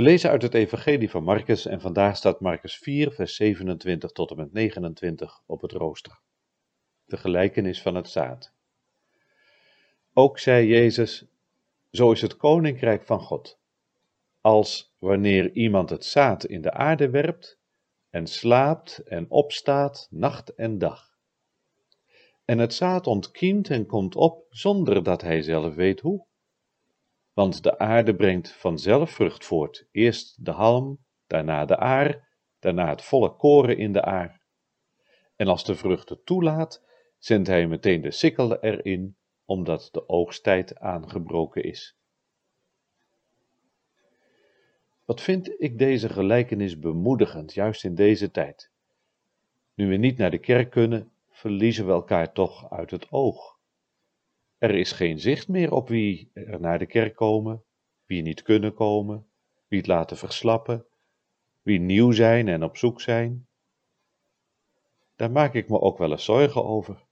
We lezen uit het Evangelie van Marcus en vandaag staat Marcus 4, vers 27 tot en met 29 op het rooster. De gelijkenis van het zaad. Ook zei Jezus: Zo is het koninkrijk van God. Als wanneer iemand het zaad in de aarde werpt en slaapt en opstaat nacht en dag. En het zaad ontkiemt en komt op zonder dat hij zelf weet hoe. Want de aarde brengt vanzelf vrucht voort, eerst de halm, daarna de aar, daarna het volle koren in de aar. En als de vrucht het toelaat, zendt hij meteen de sikkel erin, omdat de oogsttijd aangebroken is. Wat vind ik deze gelijkenis bemoedigend, juist in deze tijd? Nu we niet naar de kerk kunnen, verliezen we elkaar toch uit het oog. Er is geen zicht meer op wie er naar de kerk komen, wie niet kunnen komen, wie het laten verslappen, wie nieuw zijn en op zoek zijn. Daar maak ik me ook wel eens zorgen over.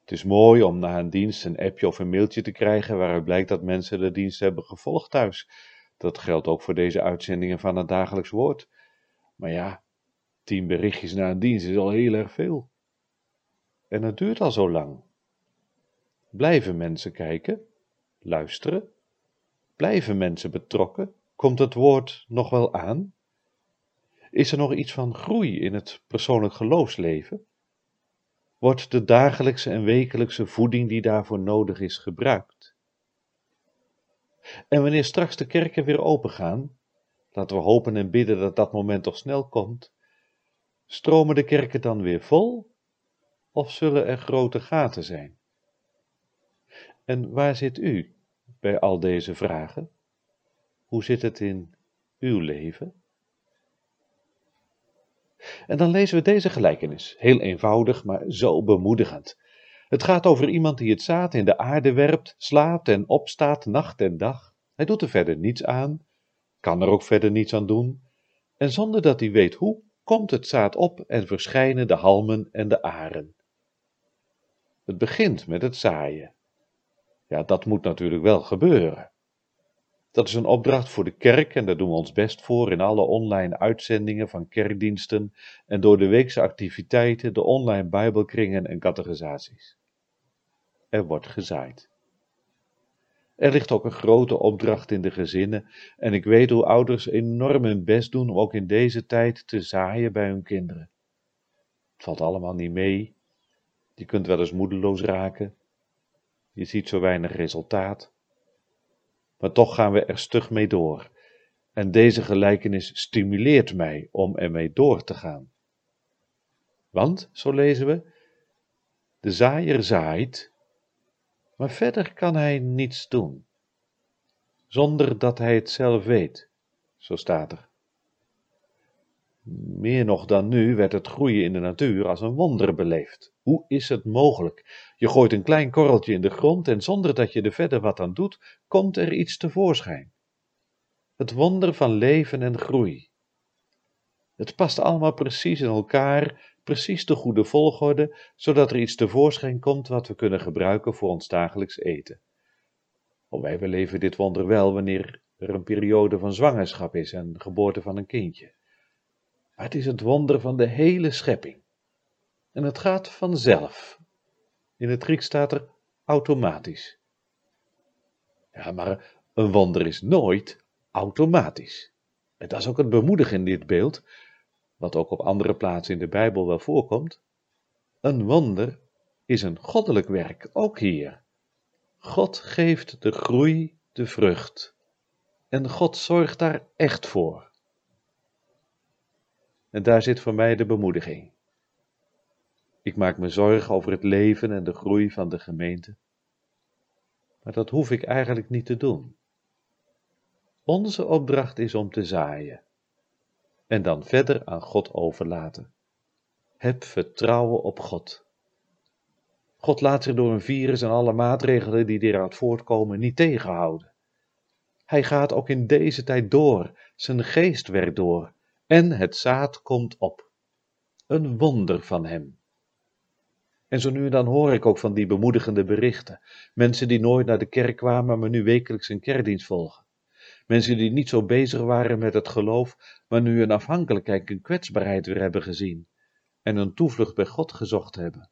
Het is mooi om na een dienst een appje of een mailtje te krijgen waaruit blijkt dat mensen de dienst hebben gevolgd thuis. Dat geldt ook voor deze uitzendingen van het dagelijks woord. Maar ja, tien berichtjes na een dienst is al heel erg veel. En het duurt al zo lang. Blijven mensen kijken, luisteren? Blijven mensen betrokken? Komt het woord nog wel aan? Is er nog iets van groei in het persoonlijk geloofsleven? Wordt de dagelijkse en wekelijkse voeding die daarvoor nodig is gebruikt? En wanneer straks de kerken weer open gaan, laten we hopen en bidden dat dat moment toch snel komt, stromen de kerken dan weer vol of zullen er grote gaten zijn? En waar zit u bij al deze vragen? Hoe zit het in uw leven? En dan lezen we deze gelijkenis, heel eenvoudig, maar zo bemoedigend. Het gaat over iemand die het zaad in de aarde werpt, slaapt en opstaat nacht en dag. Hij doet er verder niets aan, kan er ook verder niets aan doen, en zonder dat hij weet hoe, komt het zaad op en verschijnen de halmen en de aren. Het begint met het zaaien. Ja, dat moet natuurlijk wel gebeuren. Dat is een opdracht voor de kerk en daar doen we ons best voor in alle online uitzendingen van kerkdiensten en door de weekse activiteiten, de online bijbelkringen en categorisaties. Er wordt gezaaid. Er ligt ook een grote opdracht in de gezinnen en ik weet hoe ouders enorm hun best doen om ook in deze tijd te zaaien bij hun kinderen. Het valt allemaal niet mee. Je kunt wel eens moedeloos raken je ziet zo weinig resultaat. Maar toch gaan we er stug mee door. En deze gelijkenis stimuleert mij om ermee door te gaan. Want, zo lezen we, de zaaier zaait, maar verder kan hij niets doen, zonder dat hij het zelf weet, zo staat er. Meer nog dan nu werd het groeien in de natuur als een wonder beleefd. Hoe is het mogelijk? Je gooit een klein korreltje in de grond en zonder dat je er verder wat aan doet, komt er iets tevoorschijn. Het wonder van leven en groei. Het past allemaal precies in elkaar, precies de goede volgorde, zodat er iets tevoorschijn komt wat we kunnen gebruiken voor ons dagelijks eten. Oh, wij beleven dit wonder wel wanneer er een periode van zwangerschap is en geboorte van een kindje. Maar het is het wonder van de hele schepping. En het gaat vanzelf. In het Grieks staat er automatisch. Ja, maar een wonder is nooit automatisch. En dat is ook het bemoedigen in dit beeld, wat ook op andere plaatsen in de Bijbel wel voorkomt. Een wonder is een goddelijk werk, ook hier. God geeft de groei, de vrucht. En God zorgt daar echt voor. En daar zit voor mij de bemoediging. Ik maak me zorgen over het leven en de groei van de gemeente. Maar dat hoef ik eigenlijk niet te doen. Onze opdracht is om te zaaien en dan verder aan God overlaten. Heb vertrouwen op God. God laat zich door een virus en alle maatregelen die eruit voortkomen niet tegenhouden. Hij gaat ook in deze tijd door, zijn geest werkt door en het zaad komt op. Een wonder van hem. En zo nu en dan hoor ik ook van die bemoedigende berichten. Mensen die nooit naar de kerk kwamen, maar nu wekelijks een kerkdienst volgen. Mensen die niet zo bezig waren met het geloof, maar nu een afhankelijkheid en kwetsbaarheid weer hebben gezien en een toevlucht bij God gezocht hebben.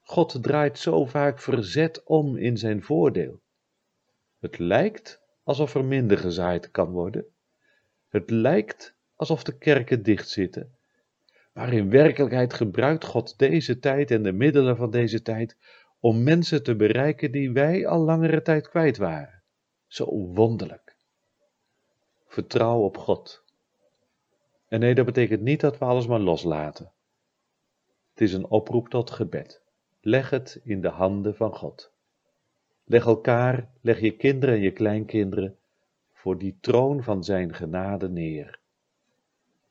God draait zo vaak verzet om in zijn voordeel. Het lijkt alsof er minder gezaaid kan worden. Het lijkt alsof de kerken dicht zitten. Maar in werkelijkheid gebruikt God deze tijd en de middelen van deze tijd om mensen te bereiken die wij al langere tijd kwijt waren. Zo wonderlijk. Vertrouw op God. En nee, dat betekent niet dat we alles maar loslaten. Het is een oproep tot gebed. Leg het in de handen van God. Leg elkaar, leg je kinderen en je kleinkinderen voor die troon van zijn genade neer.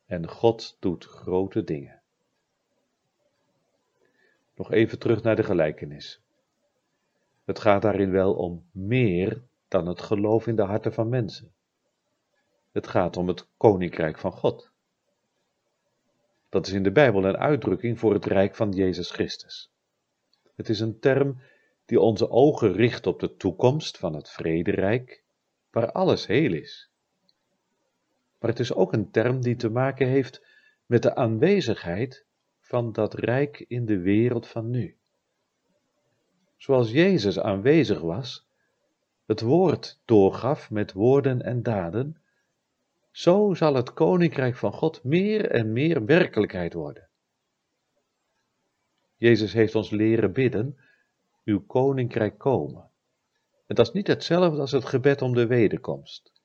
En God doet grote dingen. Nog even terug naar de gelijkenis. Het gaat daarin wel om meer dan het geloof in de harten van mensen. Het gaat om het koninkrijk van God. Dat is in de Bijbel een uitdrukking voor het rijk van Jezus Christus. Het is een term die onze ogen richt op de toekomst van het vrederijk, waar alles heel is. Maar het is ook een term die te maken heeft met de aanwezigheid van dat rijk in de wereld van nu. Zoals Jezus aanwezig was, het woord doorgaf met woorden en daden, zo zal het koninkrijk van God meer en meer werkelijkheid worden. Jezus heeft ons leren bidden, uw koninkrijk komen. En dat is niet hetzelfde als het gebed om de wederkomst.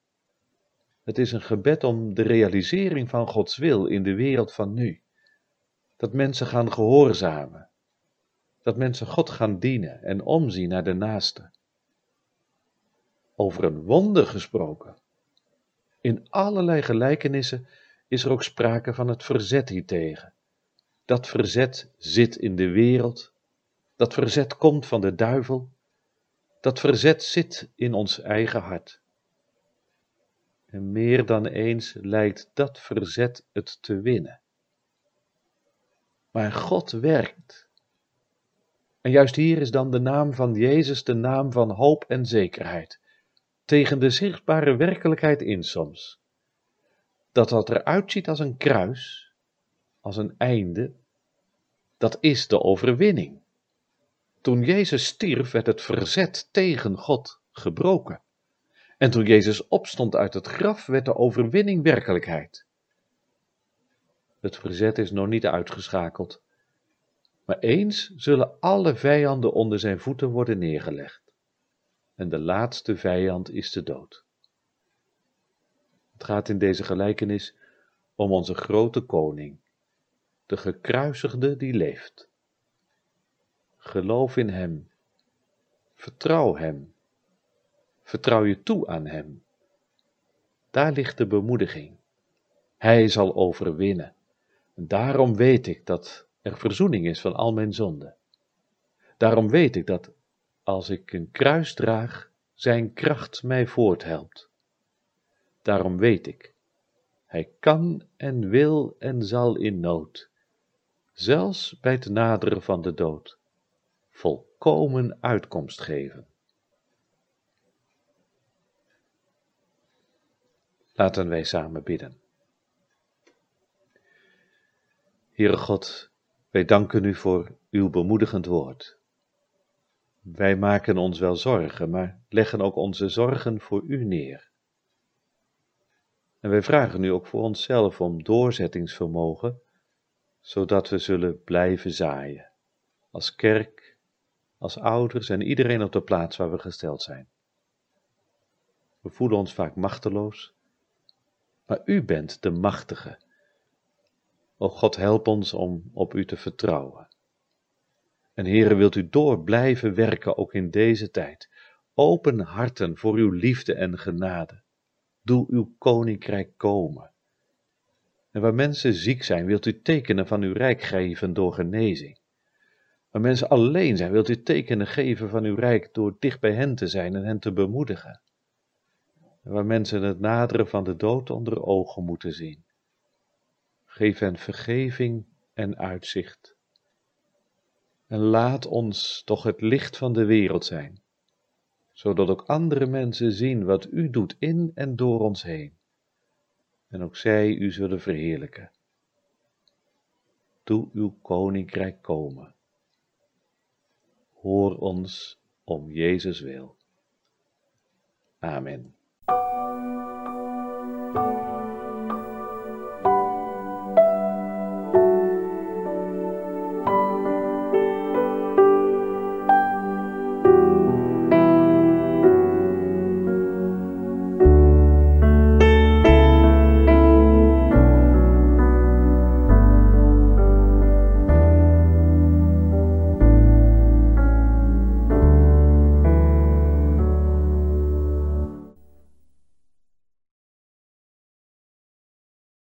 Het is een gebed om de realisering van Gods wil in de wereld van nu. Dat mensen gaan gehoorzamen. Dat mensen God gaan dienen en omzien naar de naaste. Over een wonder gesproken. In allerlei gelijkenissen is er ook sprake van het verzet hiertegen. Dat verzet zit in de wereld, dat verzet komt van de duivel, dat verzet zit in ons eigen hart. En meer dan eens lijkt dat verzet het te winnen. Maar God werkt. En juist hier is dan de naam van Jezus de naam van hoop en zekerheid tegen de zichtbare werkelijkheid in soms. Dat wat eruit ziet als een kruis, als een einde, dat is de overwinning. Toen Jezus stierf, werd het verzet tegen God gebroken. En toen Jezus opstond uit het graf, werd de overwinning werkelijkheid. Het verzet is nog niet uitgeschakeld, maar eens zullen alle vijanden onder zijn voeten worden neergelegd en de laatste vijand is de dood. Het gaat in deze gelijkenis om onze grote koning, de gekruisigde die leeft. Geloof in hem, vertrouw hem, vertrouw je toe aan hem. Daar ligt de bemoediging. Hij zal overwinnen. En daarom weet ik dat er verzoening is van al mijn zonden. Daarom weet ik dat als ik een kruis draag, zijn kracht mij voorthelpt. Daarom weet ik, hij kan en wil en zal in nood, zelfs bij het naderen van de dood, volkomen uitkomst geven. Laten wij samen bidden. Heere God, wij danken u voor uw bemoedigend woord. Wij maken ons wel zorgen, maar leggen ook onze zorgen voor u neer. En wij vragen u ook voor onszelf om doorzettingsvermogen, zodat we zullen blijven zaaien, als kerk, als ouders en iedereen op de plaats waar we gesteld zijn. We voelen ons vaak machteloos, maar u bent de machtige. O God, help ons om op u te vertrouwen. En Heere, wilt u door blijven werken ook in deze tijd. Open harten voor uw liefde en genade. Doe uw koninkrijk komen. En waar mensen ziek zijn, wilt u tekenen van uw rijk geven door genezing. Waar mensen alleen zijn, wilt u tekenen geven van uw rijk door dicht bij hen te zijn en hen te bemoedigen. Waar mensen het naderen van de dood onder ogen moeten zien. Geef hen vergeving en uitzicht. En laat ons toch het licht van de wereld zijn, zodat ook andere mensen zien wat u doet in en door ons heen. En ook zij u zullen verheerlijken. Doe uw koninkrijk komen. Hoor ons om Jezus wil. Amen.